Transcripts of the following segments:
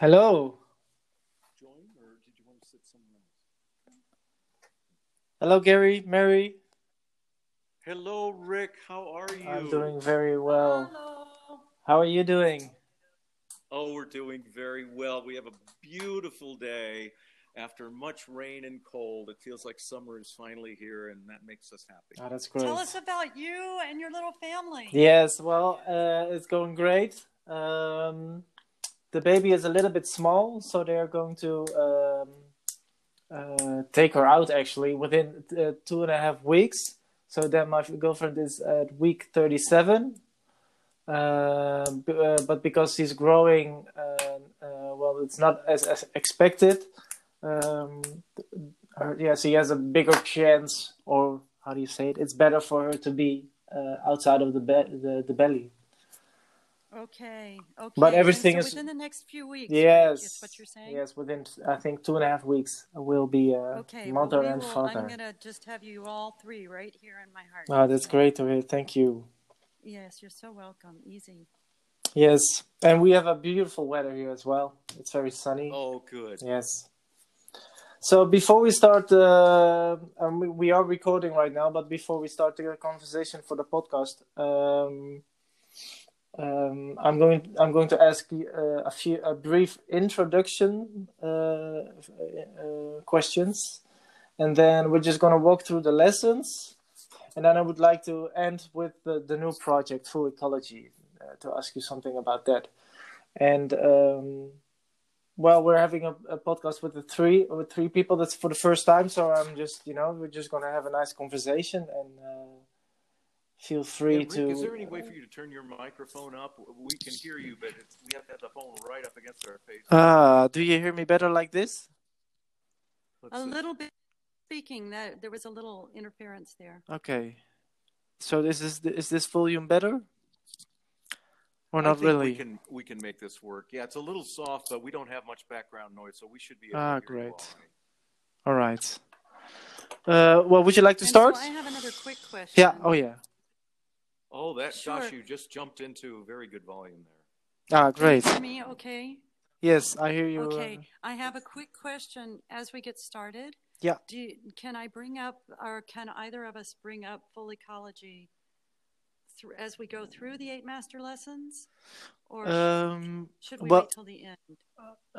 Hello. join, or did you want to sit somewhere else? Hello, Gary, Mary. Hello, Rick. How are you? I'm doing very well. Hello. How are you doing? Oh, we're doing very well. We have a beautiful day. After much rain and cold, it feels like summer is finally here, and that makes us happy. Oh, that's great. Tell us about you and your little family. Yes, well, uh, it's going great. Um, the baby is a little bit small, so they're going to um, uh, take her out actually within uh, two and a half weeks. So then my girlfriend is at week 37. Uh, b- uh, but because he's growing, uh, uh, well, it's not as, as expected. Um, her, yeah, she has a bigger chance, or how do you say it? It's better for her to be uh, outside of the, be- the the belly. Okay. Okay. But everything so is- within the next few weeks. right, Yes. Is what you're saying. Yes, within I think two and a half weeks, will be uh, Okay. well, mother we and will- father. I'm gonna just have you all three right here in my heart. Oh, that's great to hear. Thank you. Yes, you're so welcome. Easy. Yes, and we have a beautiful weather here as well. It's very sunny. Oh, good. Yes. So before we start, uh, um, we- we are recording right now. But before we start the conversation for the podcast, um, um, I'm going. I'm going to ask uh, a few a brief introduction uh, uh, questions, and then we're just going to walk through the lessons, and then I would like to end with the, the new project, Full Ecology, to ask you something about that, and. Um, well, we're having a, a podcast with the three with three people. That's for the first time, so I'm just you know we're just gonna have a nice conversation and uh, feel free Hey, Rick, to. is there any way for you to turn your microphone up? We can hear you, but it's, we have to have the phone right up against our face. Ah, do you hear me better like this? Let's A see. little bit speaking. That there was a little interference there. Okay. So this is is this volume better? Or I not think really? We can we can make this work. Yeah, it's a little soft, but we don't have much background noise, so we should be able Ah, to hear great. all right. All right. Uh, well, would you like to And start? So I have another quick question. Yeah. Oh yeah. Oh, that Sure. gosh, you just jumped into a very good volume there. Ah, Can you great. hear me okay? Yes, I hear you. uh, Okay, I have a quick question as we get started. Yeah. Do you, can I bring up, or can either of us bring up full ecology thr as we go through the eight master lessons, or um, should we well- wait till the end?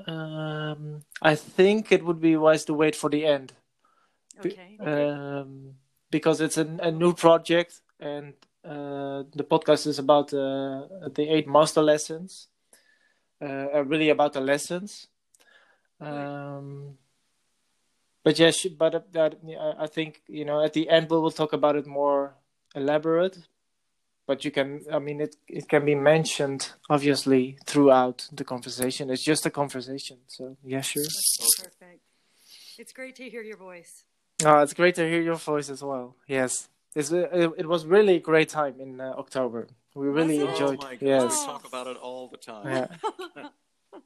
um, I think it would be wise to wait for the end. Be- Okay. um, because it's a, a new project and uh, the podcast is about uh, the eight master lessons uh, really about the lessons um, but yes but uh, that i think you know at the end we will talk about it more elaborate but you can i mean it, it can be mentioned obviously throughout the conversation it's just a conversation so yeah sure Perfect. It's great to hear your voice. Oh, it's great to hear your voice as well. Yes, it's, uh, it, it was really a great time in uh, October. We really it? enjoyed. Oh my gosh, yes, we talk about it all the time. yeah,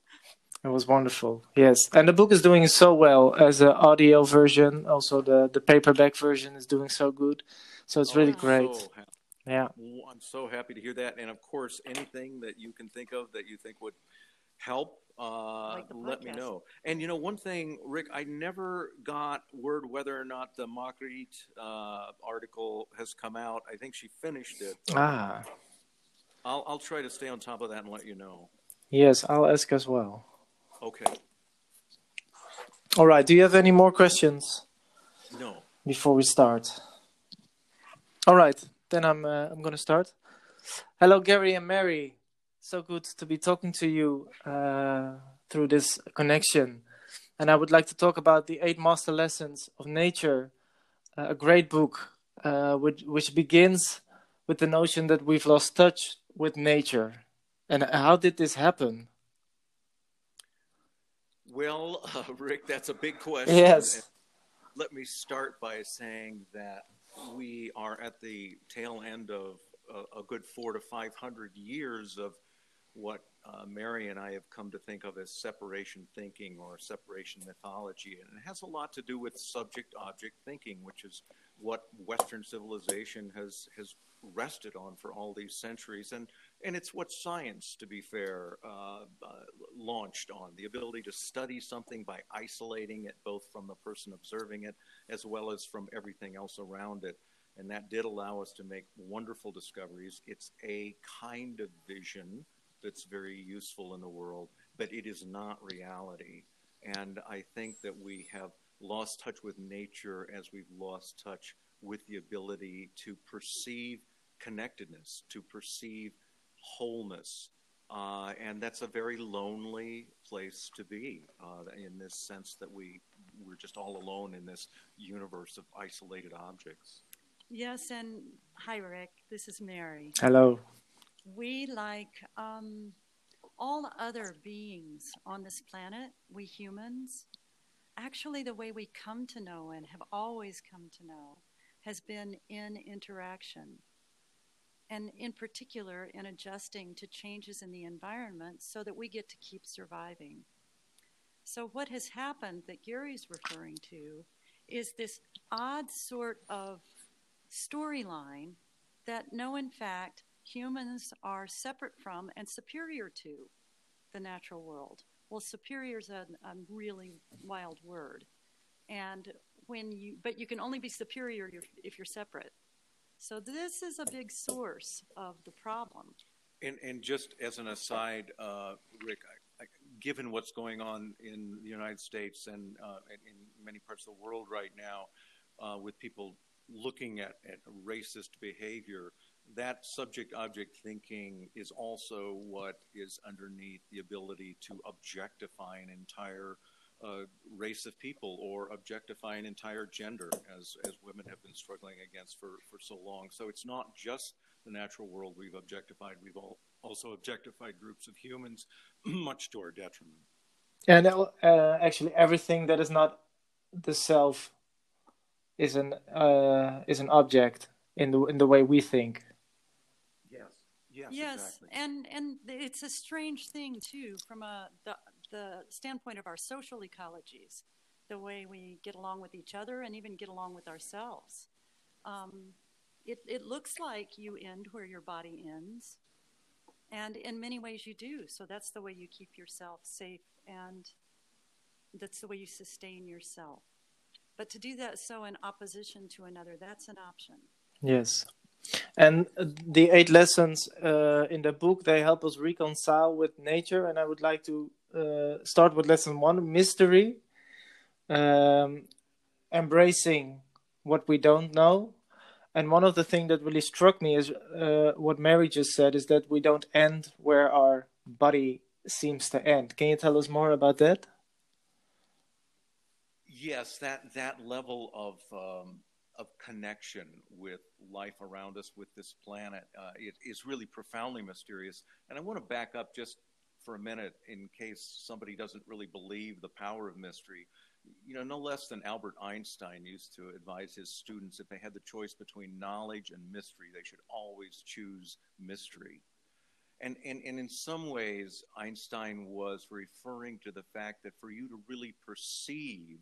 it was wonderful. Yes, and the book is doing so well as an audio version. Also, the the paperback version is doing so good. So it's Oh, really I'm great. so. Yeah. I'm so happy to hear that. And of course, anything that you can think of that you think would help, uh, Like let me know. And you know, one thing, Rick, I never got word whether or not the Marguerite uh, article has come out. I think she finished it. Ah, I'll, I'll try to stay on top of that and let you know. yes, I'll ask as well. Okay. All right. Do you have any more questions No. before we start? All right, then I'm uh, I'm gonna start. Hello, Gary and Mary. So good to be talking to you uh, through this connection, and I would like to talk about the Eight Master Lessons of Nature, uh, a great book uh, which which begins with the notion that we've lost touch with nature, and how did this happen? Well, uh, Rick, that's a big question. Yes. And Let me start by saying that we are at the tail end of a, a good four to five hundred years of what uh, Mary and I have come to think of as separation thinking or separation mythology. And it has a lot to do with subject object thinking, which is what Western civilization has, has rested on for all these centuries. And And it's what science, to be fair, uh, uh, launched on the ability to study something by isolating it both from the person observing it as well as from everything else around it. And that did allow us to make wonderful discoveries. It's a kind of vision that's very useful in the world, but it is not reality. And I think that we have lost touch with nature as we've lost touch with the ability to perceive connectedness, to perceive wholeness. Uh, and that's a very lonely place to be uh, in this sense that we, we're just all alone in this universe of isolated objects. Yes, and hi, Rick. This is Mary. Hello. We, like um, all other beings on this planet, we humans, actually, the way we come to know and have always come to know has been in interaction and in particular in adjusting to changes in the environment so that we get to keep surviving. So, what has happened that Gary's referring to is this odd sort of storyline that no, in fact, humans are separate from and superior to the natural world. Well, superior is a, a really wild word. And when you, but you can only be superior if you're separate. So this is a big source of the problem. And, and just as an aside, uh, Rick, I, I, given what's going on in the United States and uh, in many parts of the world right now, uh, with people looking at, at racist behavior, that subject object thinking is also what is underneath the ability to objectify an entire uh, race of people or objectify an entire gender, as, as women have been struggling against for, for so long. So it's not just the natural world we've objectified, we've all also objectified groups of humans, much to our detriment. And uh, actually, everything that is not the self is an uh, is an object in the in the way we think. Yes. Yes. Yes, exactly. and and it's a strange thing too, from a the the standpoint of our social ecologies, the way we get along with each other and even get along with ourselves. Um, it, it looks like you end where your body ends, and in many ways you do. So that's the way you keep yourself safe, and that's the way you sustain yourself. But to do that so in opposition to another, that's an option. Yes. And the eight lessons uh, in the book they help us reconcile with nature, and I would like to uh, start with lesson one mystery um, embracing what we don't know. And one of the things that really struck me is uh, what mary just said is that we don't end where our body seems to end. Can you tell us more about that? Yes that that level of um, of connection with life around us with this planet uh, it is really profoundly mysterious and i want to back up just for a minute in case somebody doesn't really believe the power of mystery. You know, no less than Albert Einstein used to advise his students if they had the choice between knowledge and mystery, they should always choose mystery. And, and, and in some ways, Einstein was referring to the fact that for you to really perceive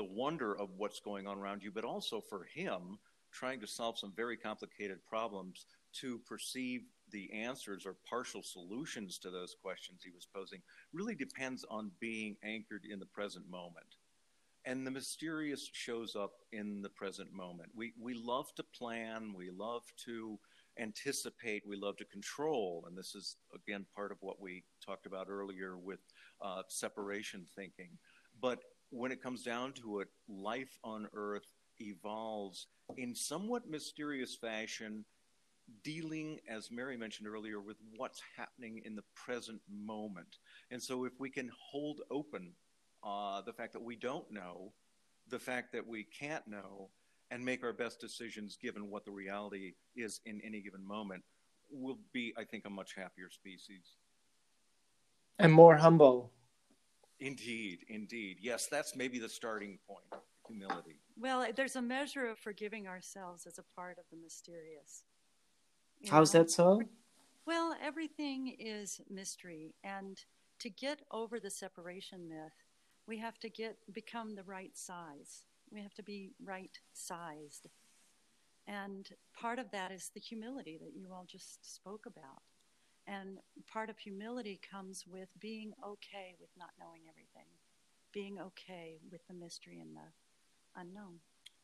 the wonder of what's going on around you, but also for him, trying to solve some very complicated problems, to perceive the answers or partial solutions to those questions he was posing really depends on being anchored in the present moment. And the mysterious shows up in the present moment. We, we love to plan, we love to anticipate, we love to control. And this is, again, part of what we talked about earlier with uh, separation thinking. But when it comes down to it, life on Earth evolves in somewhat mysterious fashion dealing, as Mary mentioned earlier, with what's happening in the present moment. And so, if we can hold open uh, the fact that we don't know, the fact that we can't know, and make our best decisions given what the reality is in any given moment, we'll be, I think, a much happier species. And more humble. Indeed, indeed. Yes, that's maybe the starting point humility. Well, there's a measure of forgiving ourselves as a part of the mysterious. How's know? that so? Well, everything is mystery, and to get over the separation myth, we have to get become the right size. We have to be right sized. And part of that is the humility that you all just spoke about. And part of humility comes with being okay with not knowing everything, being okay with the mystery and the unknown.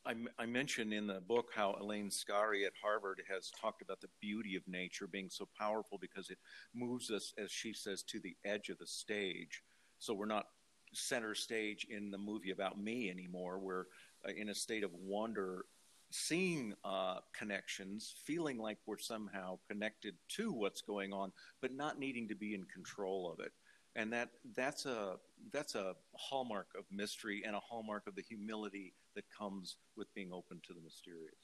I, I mentioned in the book how Elaine Scarry at Harvard has talked about the beauty of nature being so powerful because it moves us, as she says, to the edge of the stage. So we're not center stage in the movie about me anymore. We're uh, in a state of wonder, seeing uh, connections, feeling like we're somehow connected to what's going on, but not needing to be in control of it. And that that's a that's a hallmark of mystery and a hallmark of the humility that comes with being open to the mysterious.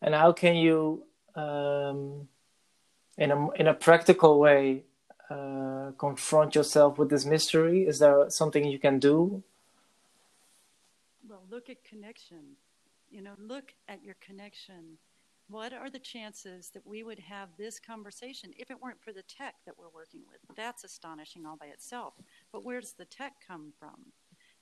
And how can you, um, in a in a practical way, uh, confront yourself with this mystery? Is there something you can do? Well, look at connection. You know, look at your connection. What are the chances that we would have this conversation if it weren't for the tech that we're working with? That's astonishing all by itself. But where does the tech come from?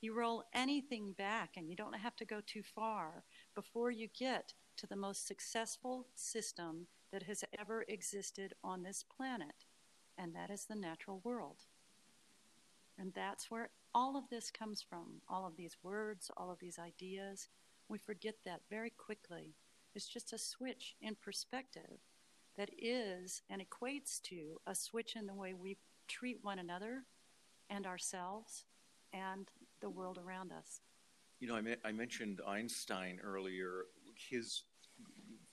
You roll anything back, and you don't have to go too far before you get to the most successful system that has ever existed on this planet, and that is the natural world. And that's where all of this comes from all of these words, all of these ideas. We forget that very quickly. It's just a switch in perspective that is and equates to a switch in the way we treat one another and ourselves and the world around us. You know, I, me- I mentioned Einstein earlier. His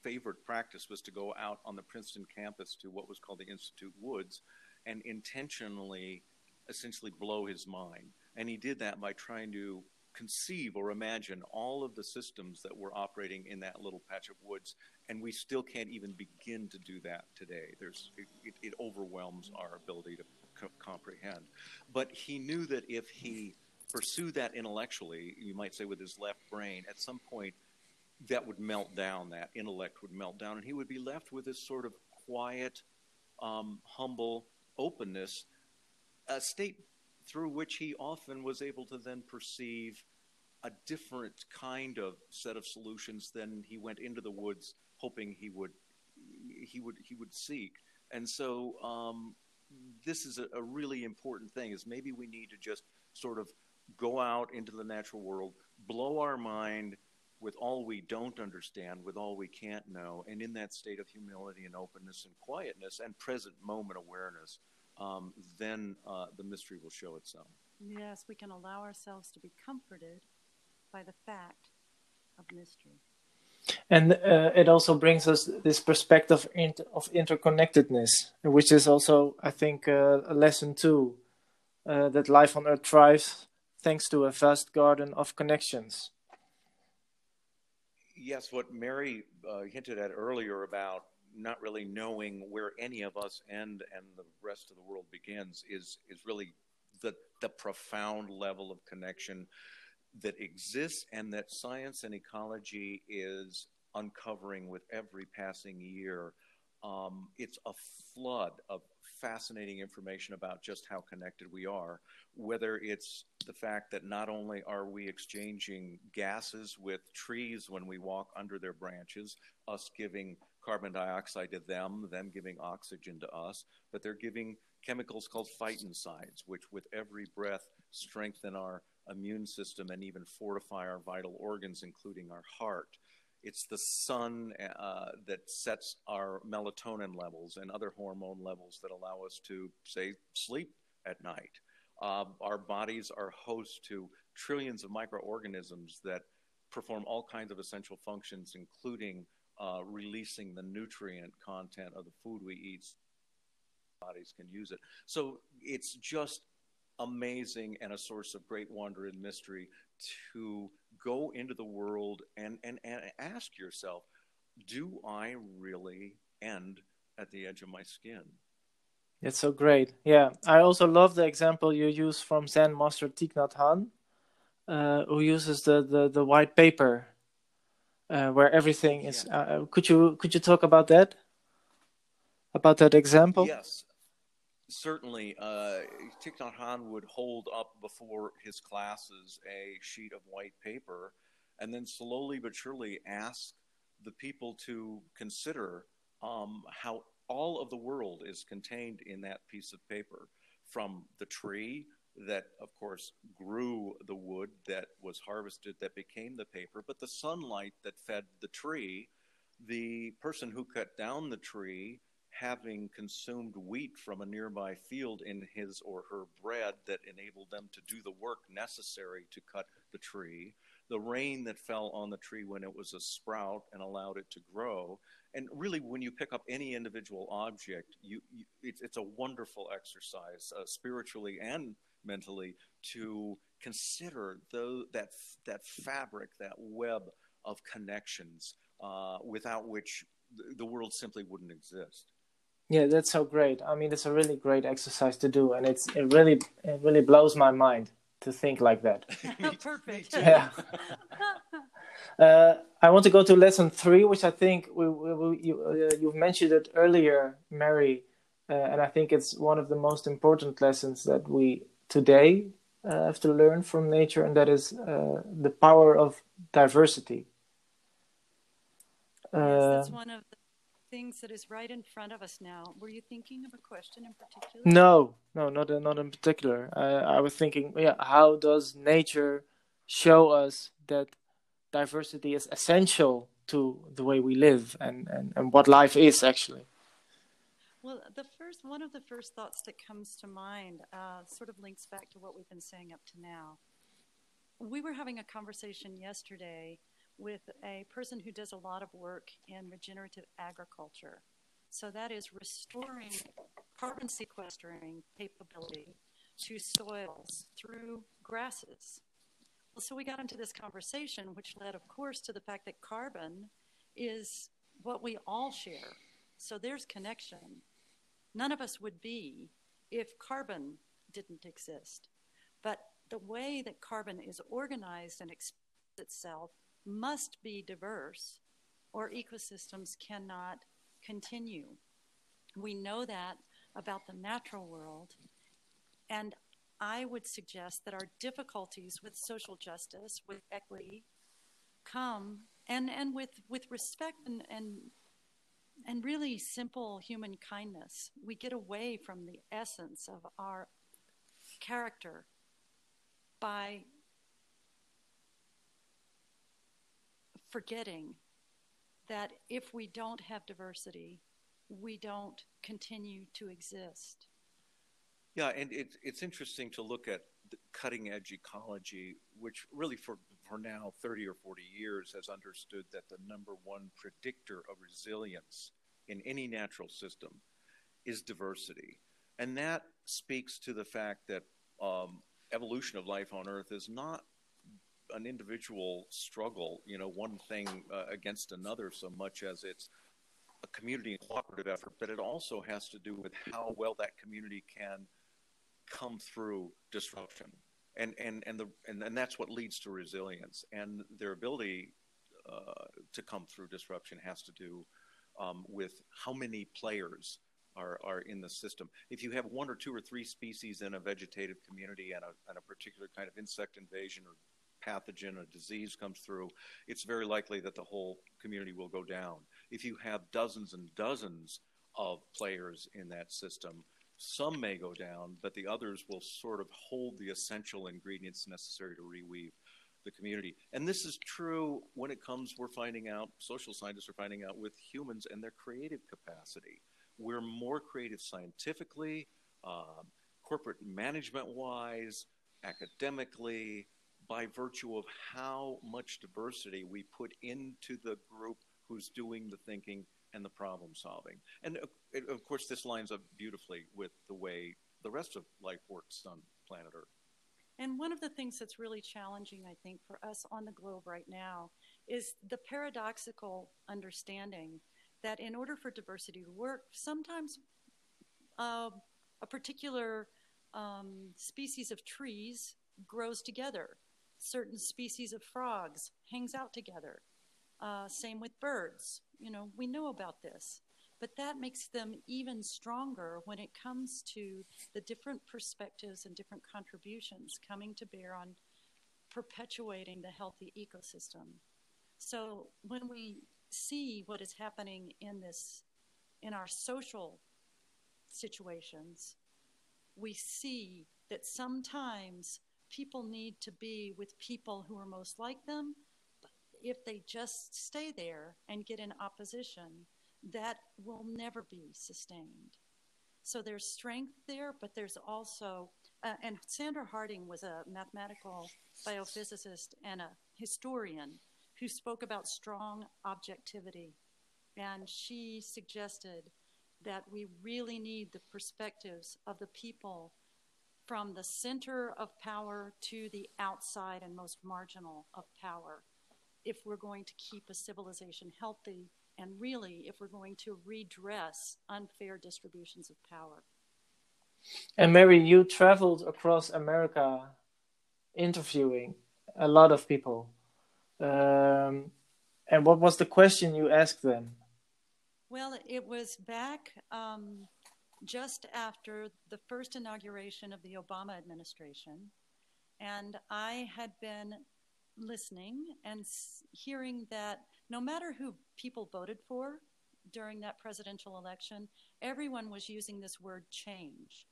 favorite practice was to go out on the Princeton campus to what was called the Institute Woods and intentionally, essentially, blow his mind. And he did that by trying to conceive or imagine all of the systems that were operating in that little patch of woods. And we still can't even begin to do that today. There's, it, it overwhelms our ability to co- comprehend. But he knew that if he pursued that intellectually, you might say with his left brain, at some point that would melt down, that intellect would melt down, and he would be left with this sort of quiet, um, humble openness, a state through which he often was able to then perceive a different kind of set of solutions than he went into the woods hoping he would he would he would seek. And so um, this is a, a really important thing is maybe we need to just sort of go out into the natural world, blow our mind with all we don't understand, with all we can't know, and in that state of humility and openness and quietness and present moment awareness, um, then uh, the mystery will show itself. Yes, we can allow ourselves to be comforted by the fact of mystery. And uh, it also brings us this perspective of interconnectedness, which is also, I think, uh, a lesson too, uh, that life on Earth thrives thanks to a vast garden of connections. Yes, what Mary uh, hinted at earlier about not really knowing where any of us end and the rest of the world begins is is really the the profound level of connection that exists and that science and ecology is uncovering with every passing year. Um, it's a flood of fascinating information about just how connected we are, whether it's the fact that not only are we exchanging gases with trees when we walk under their branches, us giving carbon dioxide to them, them giving oxygen to us, but they're giving chemicals called phytoncides, which with every breath strengthen our immune system and even fortify our vital organs, including our heart. It's the sun uh, that sets our melatonin levels and other hormone levels that allow us to, say, sleep at night. Uh, our bodies are host to trillions of microorganisms that perform all kinds of essential functions, including uh, releasing the nutrient content of the food we eat. Bodies can use it. So it's just amazing and a source of great wonder and mystery to go into the world and, and, and ask yourself, do I really end at the edge of my skin? It's so great. Yeah. I also love the example you use from Zen Master Thich Nhat Hanh, uh, who uses the, the, the white paper uh, where everything is. Yeah. Uh, could you could you talk about that? About that example? Yes certainly, uh, Thich Nhat Hanh would hold up before his classes a sheet of white paper and then slowly but surely ask the people to consider um, how all of the world is contained in that piece of paper from the tree that, of course, grew the wood that was harvested that became the paper, but the sunlight that fed the tree, the person who cut down the tree having consumed wheat from a nearby field in his or her bread that enabled them to do the work necessary to cut the tree, the rain that fell on the tree when it was a sprout and allowed it to grow. And really, when you pick up any individual object, you, you it's, it's, a wonderful exercise, uh, spiritually and mentally, to consider the, that that fabric, that web of connections, uh, without which the world simply wouldn't exist. Yeah, that's so great. I mean, it's a really great exercise to do, and it's it really it really blows my mind to think like that. Perfect. yeah. uh, I want to go to lesson three, which I think we, we, we you uh, you've mentioned it earlier, Mary, uh, and I think it's one of the most important lessons that we today uh, have to learn from nature, and that is uh, the power of diversity. yes, that's uh, one of the things that is right in front of us now. Were you thinking of a question in particular? No, no, not not in particular. I, I was thinking, yeah, how does nature show us that diversity is essential to the way we live and, and, and what life is actually? Well, the first one of the first thoughts that comes to mind uh, sort of links back to what we've been saying up to now. We were having a conversation yesterday with a person who does a lot of work in regenerative agriculture. So that is restoring carbon sequestering capability to soils through grasses. Well, so we got into this conversation, which led, of course, to the fact that carbon is what we all share. So there's connection. None of us would be if carbon didn't exist. But the way that carbon is organized and expresses itself must be diverse or ecosystems cannot continue. We know that about the natural world. And I would suggest that our difficulties with social justice, with equity, come and, and with, with respect and, and, and really simple human kindness. We get away from the essence of our character by forgetting that if we don't have diversity, we don't continue to exist. Yeah, and it, it's interesting to look at cutting edge ecology, which really for, for now 30 or 40 years has understood that the number one predictor of resilience in any natural system is diversity. And that speaks to the fact that um, evolution of life on Earth is not an individual struggle, you know, one thing uh, against another so much as it's a community and cooperative effort, but it also has to do with how well that community can come through disruption. And, and, and, the, and, and that's what leads to resilience. And their ability uh, to come through disruption has to do um, with how many players are, are in the system. If you have one or two or three species in a vegetative community and a, and a particular kind of insect invasion or pathogen, or disease comes through, it's very likely that the whole community will go down. If you have dozens and dozens of players in that system, some may go down, but the others will sort of hold the essential ingredients necessary to reweave the community. And this is true when it comes, we're finding out, social scientists are finding out with humans and their creative capacity. We're more creative scientifically, uh, corporate management wise, academically, by virtue of how much diversity we put into the group who's doing the thinking and the problem solving. And uh, of course, this lines up beautifully with the way the rest of life works on planet Earth. And one of the things that's really challenging, I think, for us on the globe right now is the paradoxical understanding that in order for diversity to work, sometimes uh, a particular um, species of trees grows together certain species of frogs hangs out together. Uh, same with birds. You know, we know about this. But that makes them even stronger when it comes to the different perspectives and different contributions coming to bear on perpetuating the healthy ecosystem. So when we see what is happening in this in our social situations, we see that sometimes people need to be with people who are most like them. But if they just stay there and get in opposition, that will never be sustained. So there's strength there, but there's also, uh, and Sandra Harding was a mathematical biophysicist and a historian who spoke about strong objectivity. And she suggested that we really need the perspectives of the people from the center of power to the outside and most marginal of power if we're going to keep a civilization healthy and really if we're going to redress unfair distributions of power. And Mary, you traveled across America interviewing a lot of people. Um, and what was the question you asked them? Well, it was back um, just after the first inauguration of the Obama administration. And I had been listening and hearing that no matter who people voted for during that presidential election, everyone was using this word change.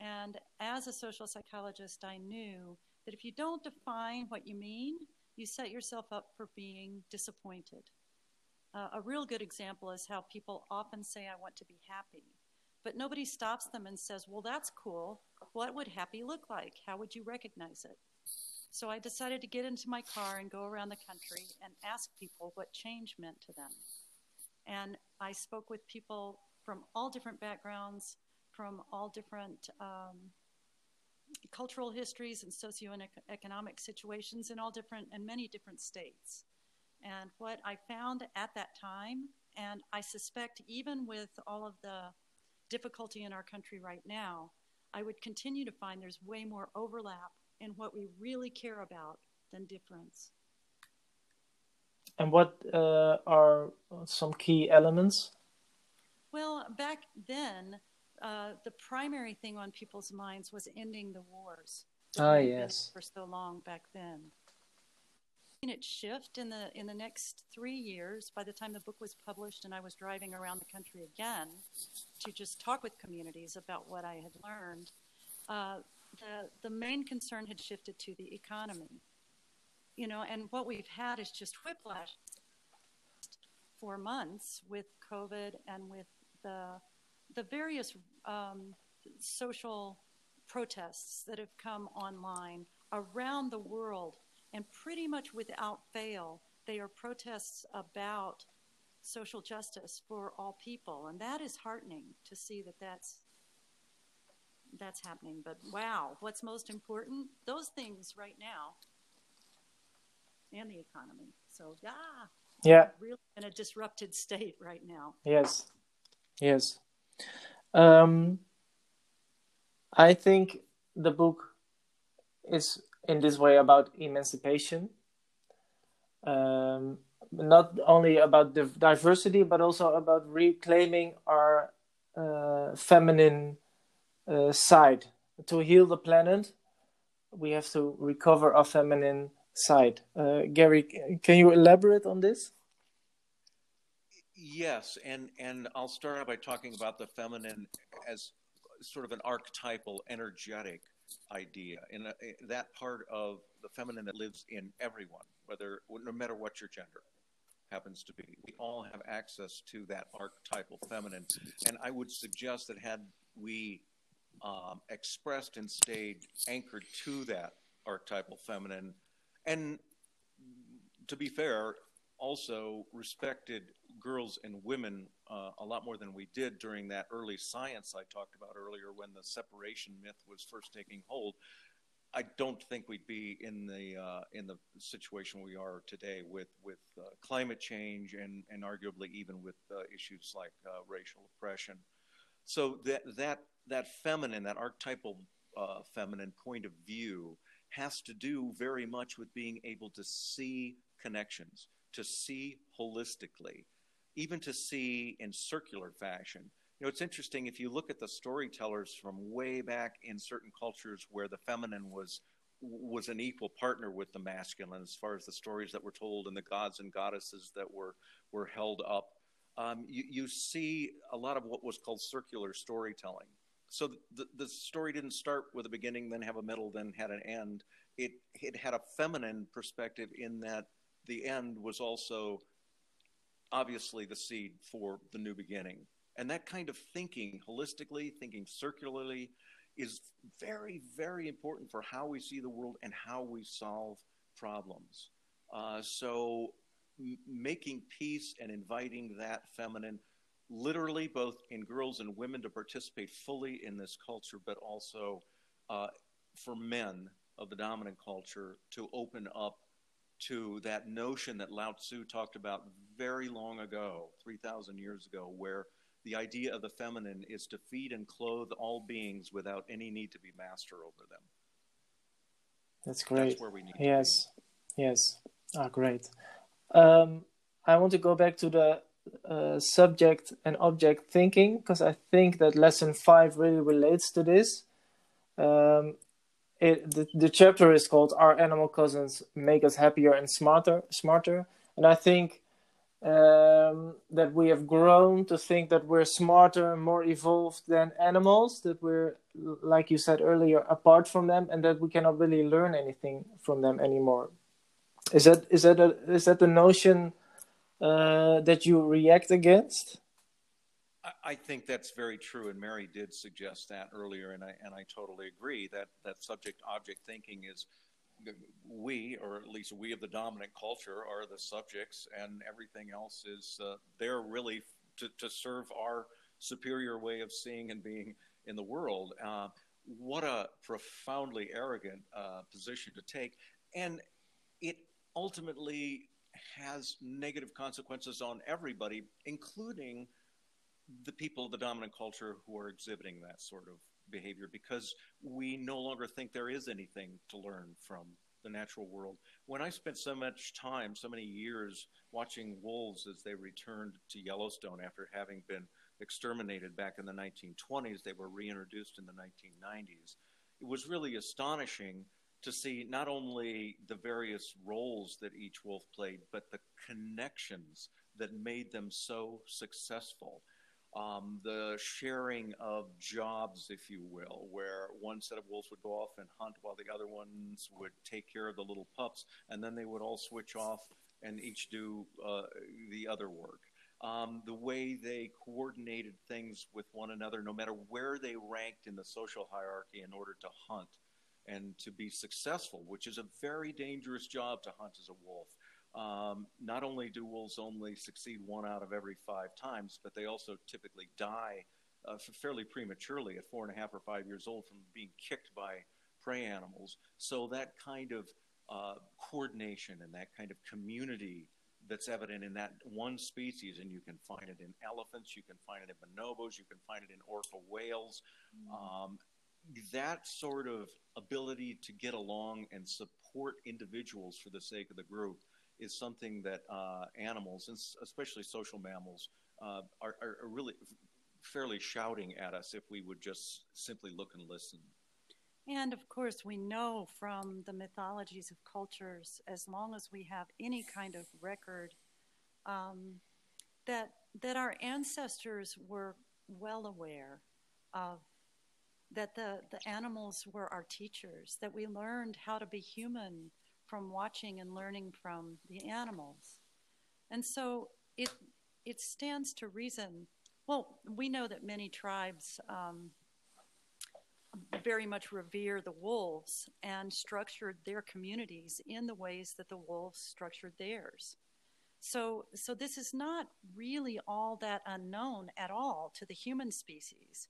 And as a social psychologist, I knew that if you don't define what you mean, you set yourself up for being disappointed. Uh, a real good example is how people often say, I want to be happy. But nobody stops them and says, Well, that's cool. What would happy look like? How would you recognize it? So I decided to get into my car and go around the country and ask people what change meant to them. And I spoke with people from all different backgrounds, from all different um, cultural histories and socioeconomic situations in all different and many different states. And what I found at that time, and I suspect even with all of the difficulty in our country right now, I would continue to find there's way more overlap in what we really care about than difference. And what uh, are some key elements? Well, back then, uh, the primary thing on people's minds was ending the wars. Ah, yes. For so long back then. It shift in the in the next three years. By the time the book was published, and I was driving around the country again to just talk with communities about what I had learned, uh, the, the main concern had shifted to the economy. You know, and what we've had is just whiplash for months with COVID and with the, the various um, social protests that have come online around the world. And pretty much without fail, they are protests about social justice for all people. And that is heartening to see that that's that's happening. But wow, what's most important? Those things right now and the economy. So yeah. Yeah. Really in a disrupted state right now. Yes. Yes. Um, I think the book is in this way about emancipation. Um, not only about the diversity, but also about reclaiming our uh, feminine uh, side. To heal the planet, we have to recover our feminine side. Uh, Gary, can you elaborate on this? Yes, and and I'll start out by talking about the feminine as sort of an archetypal, energetic idea, in that part of the feminine that lives in everyone, whether no matter what your gender happens to be. We all have access to that archetypal feminine, and I would suggest that had we um, expressed and stayed anchored to that archetypal feminine. And to be fair, also respected girls and women uh, a lot more than we did during that early science I talked about earlier when the separation myth was first taking hold. I don't think we'd be in the uh, in the situation we are today with with uh, climate change and and arguably even with uh, issues like uh, racial oppression. So that that that feminine, that archetypal uh, feminine point of view has to do very much with being able to see connections, to see holistically, even to see in circular fashion. You know, it's interesting if you look at the storytellers from way back in certain cultures where the feminine was was an equal partner with the masculine as far as the stories that were told and the gods and goddesses that were were held up um, you, you see a lot of what was called circular storytelling. So the, the story didn't start with a beginning, then have a middle, then had an end. It, it had a feminine perspective in that the end was also obviously the seed for the new beginning. And that kind of thinking holistically, thinking circularly, is very, very important for how we see the world and how we solve problems. Uh, so, m- making peace and inviting that feminine, literally both in girls and women to participate fully in this culture, but also uh, for men of the dominant culture to open up to that notion that Lao Tzu talked about very long ago, 3,000 years ago, where the idea of the feminine is to feed and clothe all beings without any need to be master over them. That's great. That's where we need yes, yes. Ah, great. Um, I want to go back to the uh, subject and object thinking because I think that lesson five really relates to this. Um, it, the, the chapter is called "Our Animal Cousins Make Us Happier and Smarter." Smarter, and I think um, that we have grown to think that we're smarter and more evolved than animals, that we're, like you said earlier, apart from them, and that we cannot really learn anything from them anymore. Is that is that a, is that the notion uh, that you react against? I think that's very true, and Mary did suggest that earlier, and I and I totally agree that that subject object thinking is we, or at least we of the dominant culture, are the subjects, and everything else is uh, there really to, to serve our superior way of seeing and being in the world. Uh, what a profoundly arrogant uh, position to take. And ultimately has negative consequences on everybody, including the people of the dominant culture who are exhibiting that sort of behavior because we no longer think there is anything to learn from the natural world. When I spent so much time, so many years watching wolves as they returned to Yellowstone after having been exterminated back in the 1920s, they were reintroduced in the 1990s. It was really astonishing to see not only the various roles that each wolf played, but the connections that made them so successful um, the sharing of jobs, if you will, where one set of wolves would go off and hunt while the other ones would take care of the little pups, and then they would all switch off and each do uh, the other work. Um, the way they coordinated things with one another, no matter where they ranked in the social hierarchy, in order to hunt and to be successful, which is a very dangerous job to hunt as a wolf. Um, not only do wolves only succeed one out of every five times, but they also typically die uh, fairly prematurely at four and a half or five years old from being kicked by prey animals. So that kind of uh, coordination and that kind of community that's evident in that one species, and you can find it in elephants, you can find it in bonobos, you can find it in orca whales. Mm. Um, that sort of ability to get along and support individuals for the sake of the group is something that uh, animals, and especially social mammals, uh, are, are, really fairly shouting at us if we would just simply look and listen. And of course, we know from the mythologies of cultures, as long as we have any kind of record, um, that that our ancestors were well aware of that the, the animals were our teachers, that we learned how to be human from watching and learning from the animals. And so it, it stands to reason. Well, we know that many tribes um, very much revere the wolves and structured their communities in the ways that the wolves structured theirs. So, so this is not really all that unknown at all to the human species.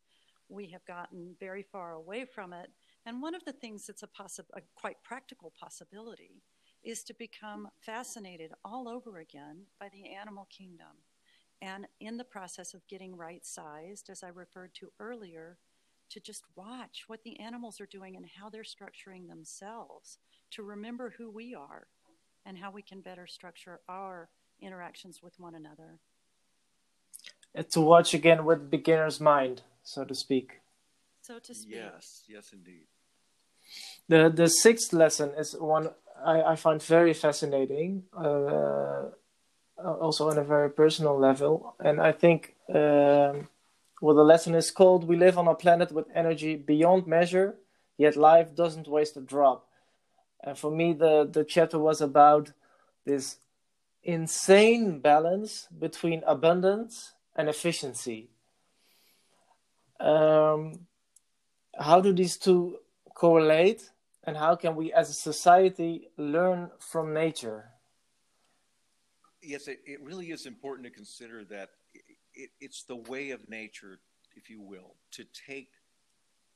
We have gotten very far away from it and one of the things that's a, possi- a quite practical possibility is to become fascinated all over again by the animal kingdom. And in the process of getting right sized, as I referred to earlier, to just watch what the animals are doing and how they're structuring themselves, to remember who we are and how we can better structure our interactions with one another. To watch again with beginner's mind, so to speak. So to speak. Yes, yes, indeed. The the sixth lesson is one I, I find very fascinating. Uh, also on a very personal level. And I think um, well, the lesson is called We live on a planet with energy beyond measure, yet life doesn't waste a drop. And for me, the, the chapter was about this insane balance between abundance and efficiency. Um, how do these two correlate, and how can we as a society learn from nature? Yes, it, it really is important to consider that it, it's the way of nature, if you will, to take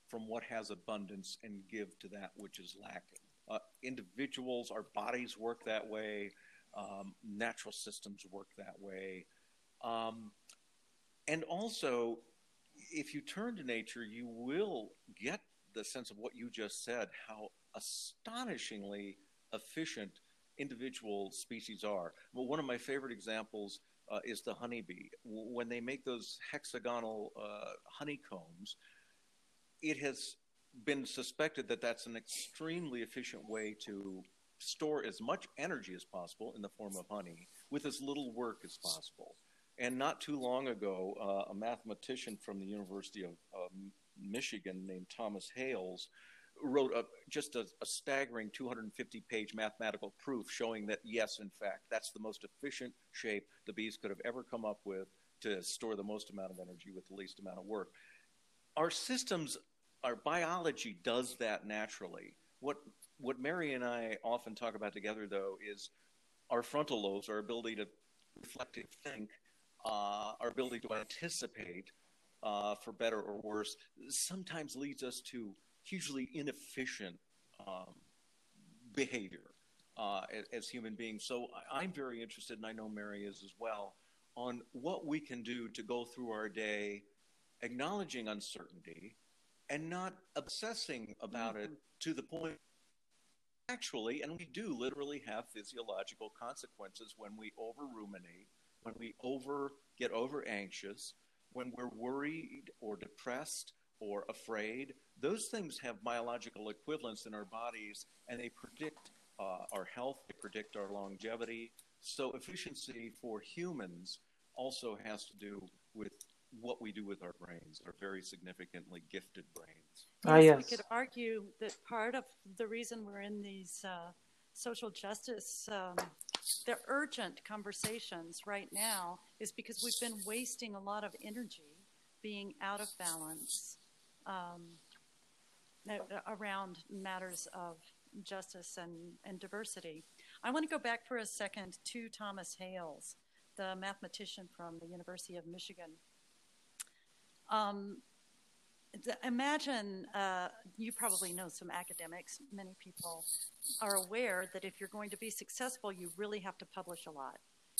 from what has abundance and give to that which is lacking. Uh, individuals, our bodies work that way. Um, natural systems work that way. Um, and also, if you turn to nature, you will get the sense of what you just said how astonishingly efficient individual species are. Well, one of my favorite examples uh, is the honeybee. When they make those hexagonal uh, honeycombs, it has been suspected that that's an extremely efficient way to store as much energy as possible in the form of honey with as little work as possible. And not too long ago, uh, a mathematician from the University of Michigan named Thomas Hales wrote a, just a, a staggering 250 page mathematical proof showing that, yes, in fact, that's the most efficient shape the bees could have ever come up with to store the most amount of energy with the least amount of work. Our systems, our biology does that naturally. What, what Mary and I often talk about together, though, is our frontal lobes, our ability to reflective think, uh, our ability to anticipate uh, for better or worse, sometimes leads us to hugely inefficient um, behavior uh, as, as, human beings. So I'm very interested, and I know Mary is as well, on what we can do to go through our day acknowledging uncertainty and not obsessing about mm-hmm. it to the point actually, and we do literally have physiological consequences when we over ruminate, when we over get over anxious, when we're worried or depressed or afraid, those things have biological equivalents in our bodies and they predict uh, our health, they predict our longevity. So, efficiency for humans also has to do with what we do with our brains, our very significantly gifted brains. Ah, yes, We could argue that part of the reason we're in these uh, social justice um, the urgent conversations right now is because we've been wasting a lot of energy being out of balance um, around matters of justice and, and diversity. I want to go back for a second to Thomas Hales, the mathematician from the University of Michigan. Um, imagine uh, you probably know some academics. Many people are aware that if you're going to be successful, you really have to publish a lot.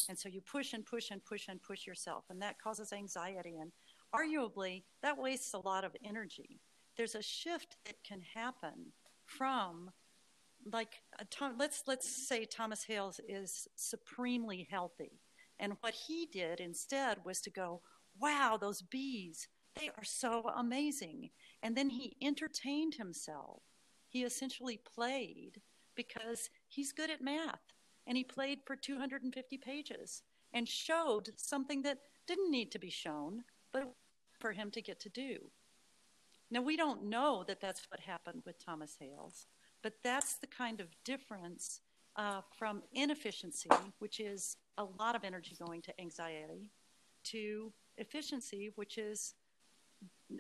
And so you push and push and push and push yourself, and that causes anxiety. And arguably, that wastes a lot of energy. There's a shift that can happen from like Tom, let's let's say Thomas Hales is supremely healthy, and what he did instead was to go, "Wow, those bees! They are so amazing. And then he entertained himself. He essentially played because he's good at math. And he played for 250 pages and showed something that didn't need to be shown, but for him to get to do. Now, we don't know that that's what happened with Thomas Hales, but that's the kind of difference uh, from inefficiency, which is a lot of energy going to anxiety, to efficiency, which is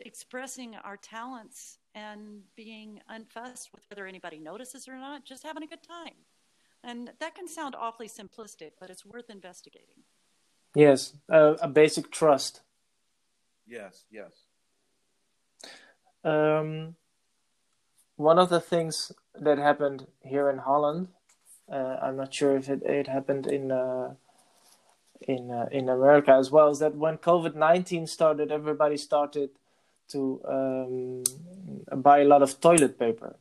expressing our talents and being unfussed with whether anybody notices or not, just having a good time. And that can sound awfully simplistic, but it's worth investigating. Yes, uh, a basic trust. Yes, yes. Um, one of the things that happened here in Holland, uh, I'm not sure if it, it happened in uh, in uh, in America as well, is that when COVID nineteen started, everybody started to um, buy a lot of toilet paper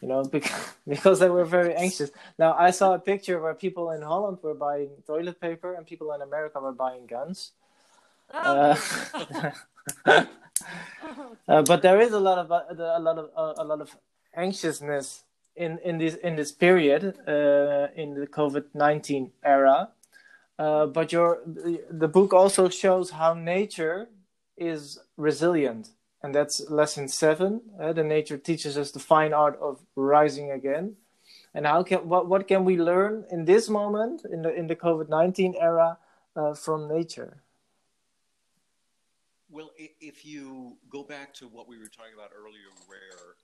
you know because, because they were very anxious. Now i saw a picture where people in holland were buying toilet paper and people in america were buying guns. Oh. uh, uh, but there is a lot of uh, a lot of uh, a lot of anxiousness in in this in this period uh, in the covid-19 era. Uh, but your the book also shows how nature is resilient, and that's lesson seven. Uh, the nature teaches us the fine art of rising again. And how can what what can we learn in this moment in the in the COVID nineteen era uh, from nature? Well, if you go back to what we were talking about earlier, where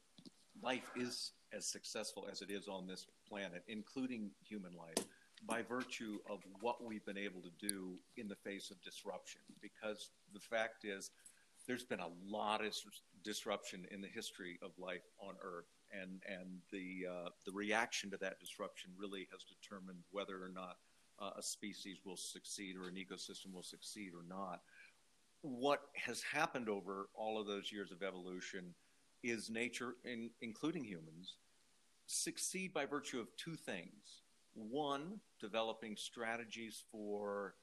life is as successful as it is on this planet, including human life, by virtue of what we've been able to do in the face of disruption. Because the fact is, there's been a lot of disruption in the history of life on Earth, and and the uh, the reaction to that disruption really has determined whether or not uh, a species will succeed or an ecosystem will succeed or not. What has happened over all of those years of evolution is nature, in, including humans, succeed by virtue of two things. One, developing strategies for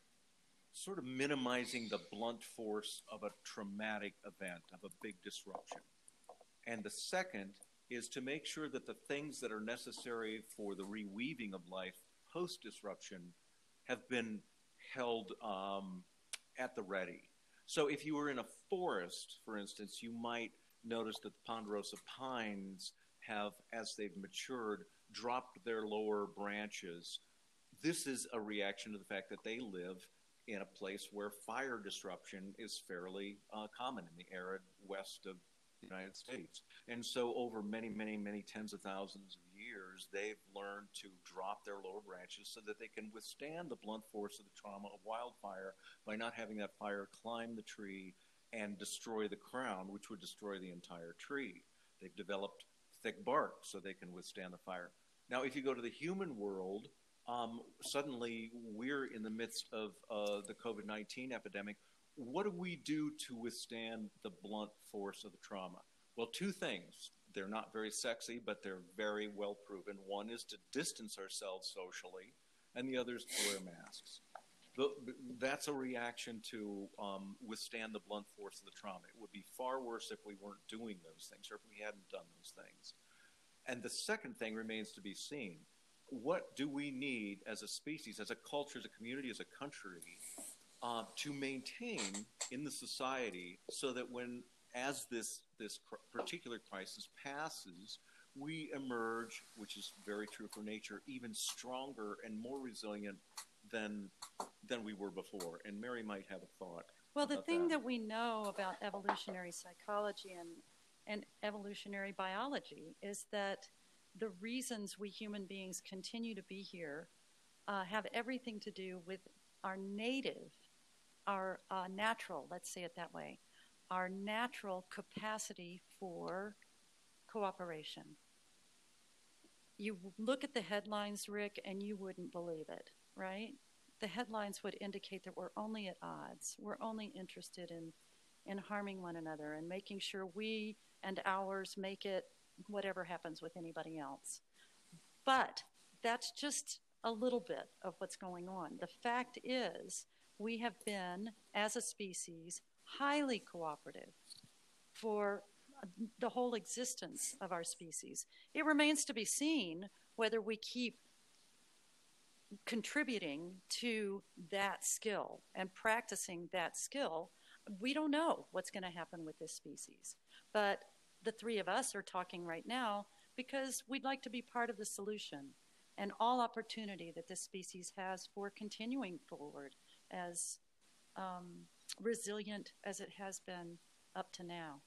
sort of minimizing the blunt force of a traumatic event, of a big disruption. And the second is to make sure that the things that are necessary for the reweaving of life post disruption have been held um, at the ready. So if you were in a forest, for instance, you might notice that the ponderosa pines have, as they've matured, dropped their lower branches. This is a reaction to the fact that they live in a place where fire disruption is fairly uh, common in the arid west of the United States. And so, over many, many, many tens of thousands of years, they've learned to drop their lower branches so that they can withstand the blunt force of the trauma of wildfire by not having that fire climb the tree and destroy the crown, which would destroy the entire tree. They've developed thick bark so they can withstand the fire. Now, if you go to the human world, um, suddenly we're in the midst of uh, the COVID 19 epidemic. What do we do to withstand the blunt force of the trauma? Well, two things. They're not very sexy, but they're very well proven. One is to distance ourselves socially, and the other is to wear masks that's a reaction to um, withstand the blunt force of the trauma. It would be far worse if we weren't doing those things or if we hadn't done those things. And the second thing remains to be seen. What do we need as a species, as a culture, as a community, as a country, uh, to maintain in the society so that when, as this, this particular crisis passes, we emerge, which is very true for nature, even stronger and more resilient than than we were before. And Mary might have a thought. Well, the thing that. that we know about evolutionary psychology and and evolutionary biology is that the reasons we human beings continue to be here uh, have everything to do with our native, our uh, natural, let's say it that way, our natural capacity for cooperation. You look at the headlines, Rick, and you wouldn't believe it, right? the headlines would indicate that we're only at odds. We're only interested in, in harming one another and making sure we and ours make it whatever happens with anybody else. But that's just a little bit of what's going on. The fact is, we have been, as a species, highly cooperative for the whole existence of our species. It remains to be seen whether we keep contributing to that skill and practicing that skill, we don't know what's going to happen with this species. But the three of us are talking right now because we'd like to be part of the solution and all opportunity that this species has for continuing forward as um, resilient as it has been up to now.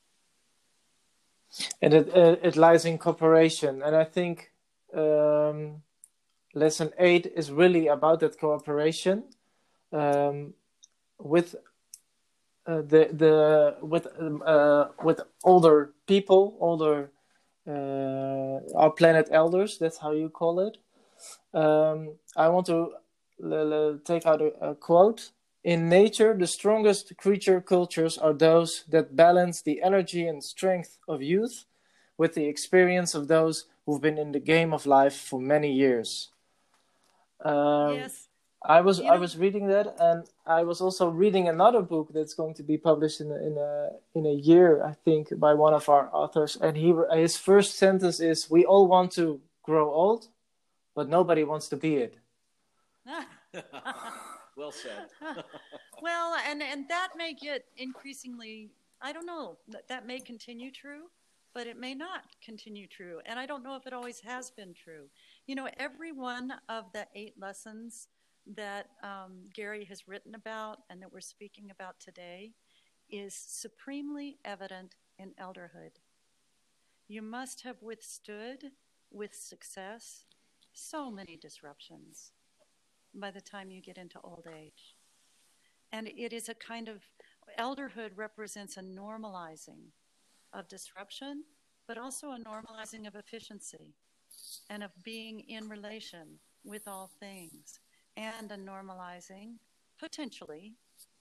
And it, it lies in cooperation. And I think um, lesson eight is really about that cooperation um, with uh, the the with um, uh, with older people, older uh, our planet elders. That's how you call it. Um, I want to take out a, a quote. In nature, the strongest creature cultures are those that balance the energy and strength of youth with the experience of those who've been in the game of life for many years. Um, yes. I was you know, I was reading that, and I was also reading another book that's going to be published in a, in a in a year, I think, by one of our authors. And he his first sentence is, "We all want to grow old, but nobody wants to be it." well said. well, and and that may get increasingly. I don't know. That that may continue true, but it may not continue true. And I don't know if it always has been true. You know, every one of the eight lessons that um, Gary has written about and that we're speaking about today is supremely evident in elderhood. You must have withstood with success so many disruptions by the time you get into old age. And it is a kind of elderhood represents a normalizing of disruption, but also a normalizing of efficiency and of being in relation with all things, and a normalizing, potentially,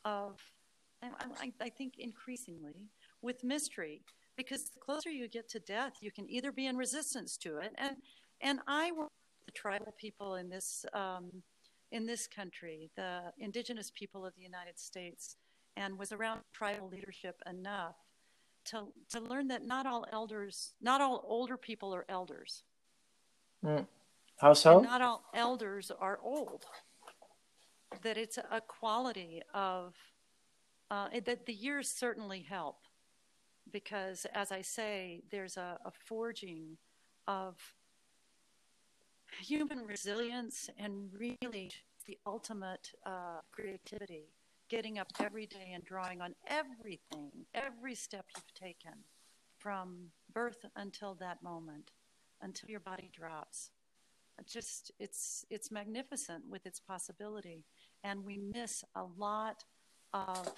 of, I, I think increasingly, with mystery. Because the closer you get to death, you can either be in resistance to it, and and I work with the tribal people in this um, in this country, the indigenous people of the United States, and was around tribal leadership enough to, to learn that not all elders, not all older people are elders. Mm. How so? And not all elders are old. That it's a quality of, uh, that the years certainly help. Because, as I say, there's a, a forging of human resilience and really the ultimate uh, creativity getting up every day and drawing on everything, every step you've taken from birth until that moment, until your body drops. Just it's it's magnificent with its possibility, and we miss a lot of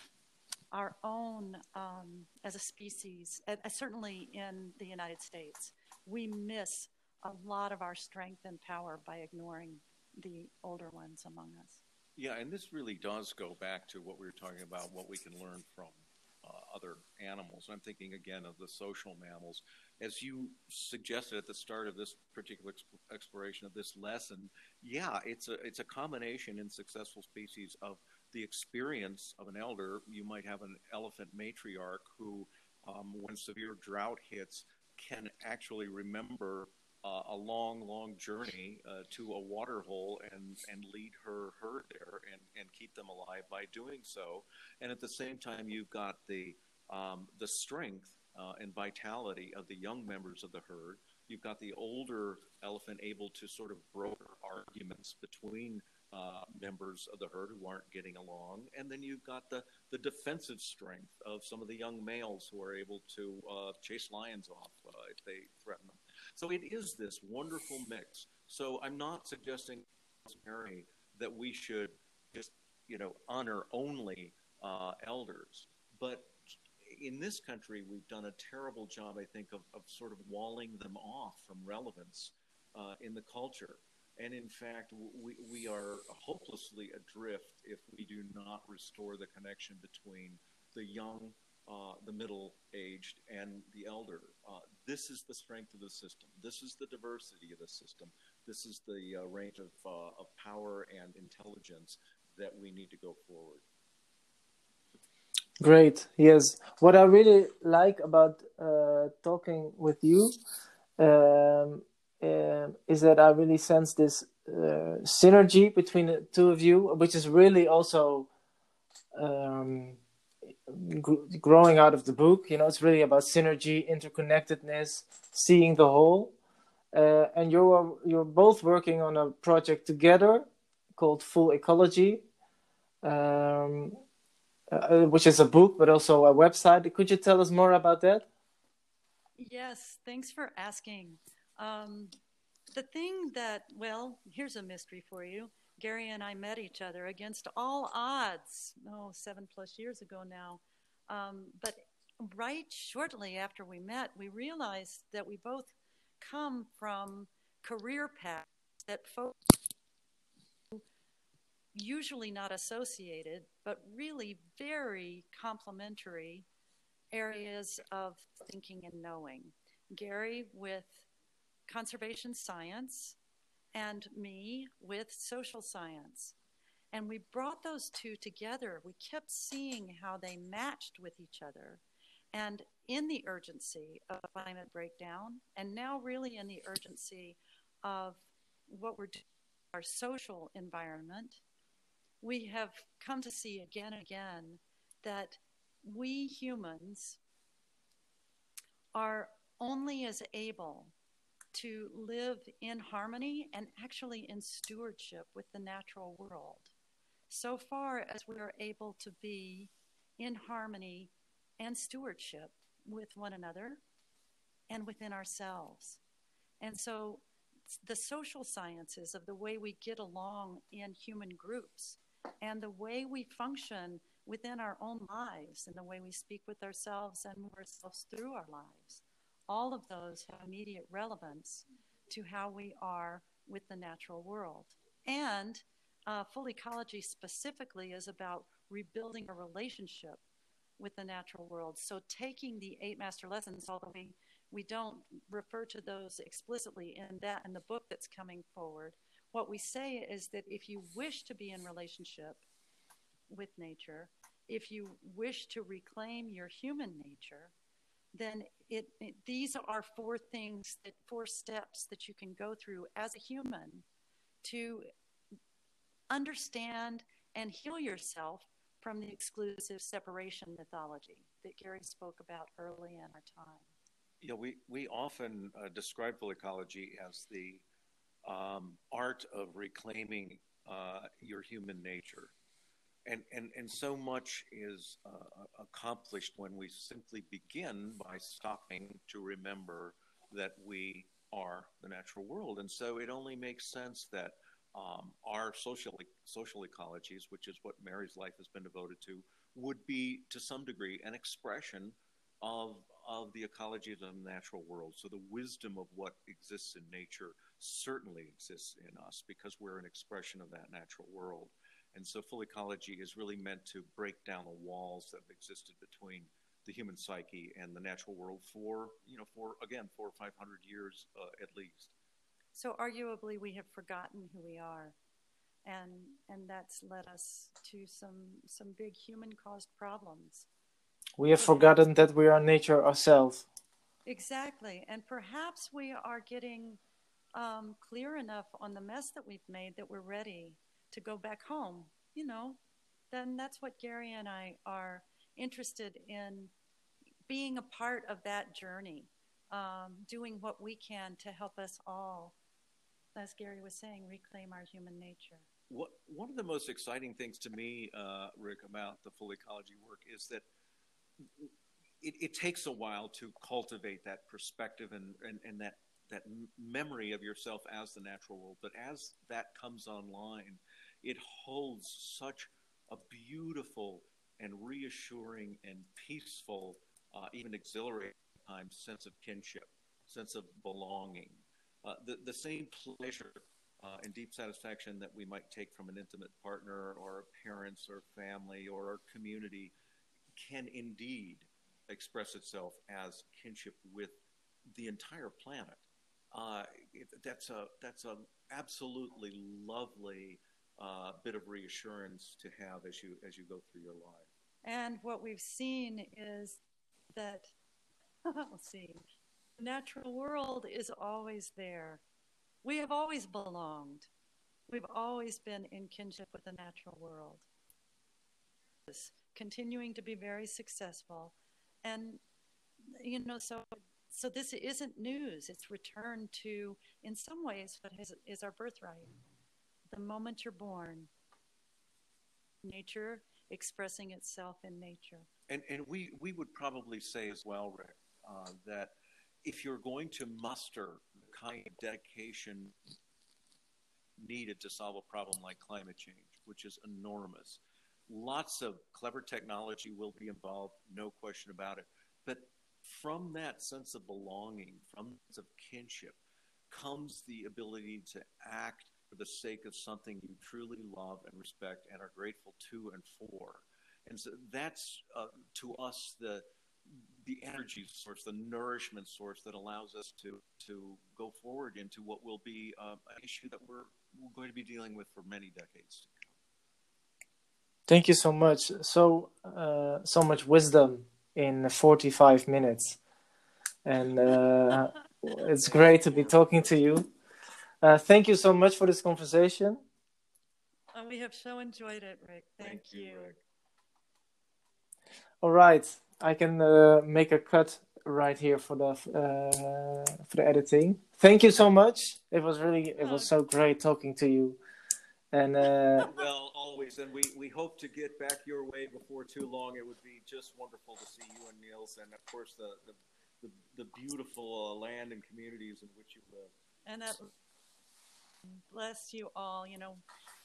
our own um, as a species. Uh, certainly in the United States, we miss a lot of our strength and power by ignoring the older ones among us. Yeah, and this really does go back to what we were talking about, what we can learn from other animals. I'm thinking again of the social mammals. As you suggested at the start of this particular exp- exploration of this lesson, yeah, it's a it's a combination in successful species of the experience of an elder. You might have an elephant matriarch who, um, when severe drought hits, can actually remember uh, a long, long journey uh, to a water hole and, and lead her herd there and, and keep them alive by doing so. And at the same time, you've got the, um, the strength uh, and vitality of the young members of the herd. You've got the older elephant able to sort of broker arguments between uh, members of the herd who aren't getting along. And then you've got the, the defensive strength of some of the young males who are able to uh, chase lions off uh, if they threaten them. So it is this wonderful mix. So I'm not suggesting, that we should just, you know, honor only uh, elders. But in this country, we've done a terrible job, I think, of, of sort of walling them off from relevance uh, in the culture. And in fact, we, we are hopelessly adrift if we do not restore the connection between the young uh, the middle aged and the elder. Uh, this is the strength of the system. This is the diversity of the system. This is the uh, range of, uh, of power and intelligence that we need to go forward. Great. Yes. What I really like about uh, talking with you um, um, is that I really sense this synergy between the two of you, which is really also. Um, growing out of the book. You know, it's really about synergy, interconnectedness, seeing the whole. Uh, and you're you're both working on a project together called Full Ecology, um, uh, which is a book but also a website. Could you tell us more about that? Yes, thanks for asking. Um, the thing that well, here's a mystery for you. Gary and I met each other against all odds, oh, seven plus years ago now. Um, but right shortly after we met, we realized that we both come from career paths that folks usually not associated, but really very complementary areas of thinking and knowing. Gary with conservation science, and me with social science. And we brought those two together. We kept seeing how they matched with each other. And in the urgency of climate breakdown, and now really in the urgency of what we're doing, our social environment, we have come to see again and again that we humans are only as able to live in harmony and actually in stewardship with the natural world so far as we are able to be in harmony and stewardship with one another and within ourselves. And so the social sciences of the way we get along in human groups and the way we function within our own lives and the way we speak with ourselves and move ourselves through our lives. All of those have immediate relevance to how we are with the natural world. And uh, full ecology specifically is about rebuilding a relationship with the natural world. So taking the eight master lessons, although we, we don't refer to those explicitly in that in the book that's coming forward, what we say is that if you wish to be in relationship with nature, if you wish to reclaim your human nature, then it, it, these are four things that four steps that you can go through as a human to understand and heal yourself from the exclusive separation mythology that Gary spoke about early in our time. Yeah, we, we often uh, describe full ecology as the um, art of reclaiming uh, your human nature. And, and, and so much is uh, accomplished when we simply begin by stopping to remember that we are the natural world. And so it only makes sense that um, our social social ecologies, which is what Mary's life has been devoted to, would be to some degree an expression of of the ecology of the natural world. So the wisdom of what exists in nature certainly exists in us because we're an expression of that natural world. And so full ecology is really meant to break down the walls that have existed between the human psyche and the natural world for, you know, for again, four or five hundred years uh, at least. So arguably, we have forgotten who we are, and and that's led us to some some big human-caused problems. We have forgotten that we are nature ourselves. Exactly, and perhaps we are getting um, clear enough on the mess that we've made that we're ready to go back home. You know, then that's what Gary and I are interested in being a part of that journey, um, doing what we can to help us all as Gary was saying, reclaim our human nature. What, one of the most exciting things to me, uh, Rick, about the full ecology work is that it, it, takes a while to cultivate that perspective and, and, and that, that memory of yourself as the natural world. But as that comes online, it holds such a beautiful and reassuring and peaceful, uh, even exhilarating times sense of kinship, sense of belonging. Uh, the, the same pleasure uh, and deep satisfaction that we might take from an intimate partner or parents or family or our community can indeed express itself as kinship with the entire planet. Uh, that's a that's a absolutely lovely uh, bit of reassurance to have as you as you go through your life. And what we've seen is that let's see, the natural world is always there. We have always belonged. We've always been in kinship with the natural world. Continuing to be very successful. And, you know, so so this isn't news. It's returned to, in some ways, what is, is our birthright. The moment you're born, nature expressing itself in nature. And, and we, we would probably say as well, Rick, uh, that if you're going to muster the kind of dedication needed to solve a problem like climate change, which is enormous, lots of clever technology will be involved, no question about it. But from that sense of belonging, from sense of kinship, comes the ability to act for the sake of something you truly love and respect and are grateful to and for. And so that's uh, to us the the energy source, the nourishment source that allows us to to go forward into what will be uh, an issue that we're, we're going to be dealing with for many decades to come. Thank you so much. So uh, so much wisdom in 45 minutes, and uh, it's great to be talking to you. Uh, thank you so much for this conversation. Oh, we have so enjoyed it, Rick. Thank, you. Rick. All right, I can uh, make a cut right here for the uh, for the editing. Thank you so much. It was really it was so great talking to you, and uh, Well, always, and we, we hope to get back your way before too long. It would be just wonderful to see you and Niels, and of course the the, the, the beautiful uh, land and communities in which you live. And that bless you all. You know,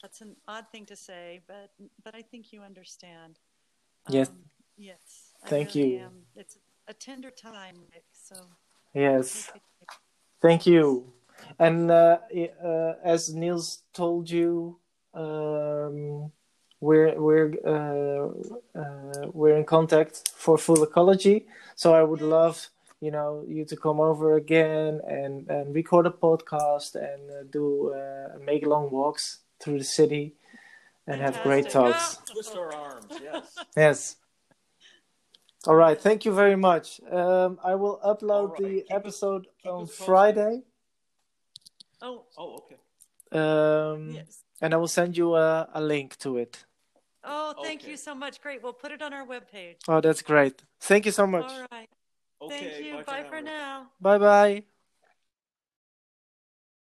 that's an odd thing to say, but but I think you understand. Yes. Um, yes. Thank really you. am. It's a tender time. So yes, thank you. And uh, uh, as Niels told you, um, we're we're uh, uh, we're in contact for full ecology. So I would love you know you to come over again and and record a podcast and uh, do uh, make long walks through the city and have great Fantastic. talks. Twist our arms, yes. Yes. All right. Thank you very much. Um, I will upload All right, the keep episode keep on. Friday. Oh, Oh, okay. Um, yes. And I will send you a, a link to it. Oh, thank Okay. you so much. Great. We'll put it on our webpage. Oh, that's great. Thank you so much. All right. Okay. Thank you. Bye, Bye for now. Bye bye.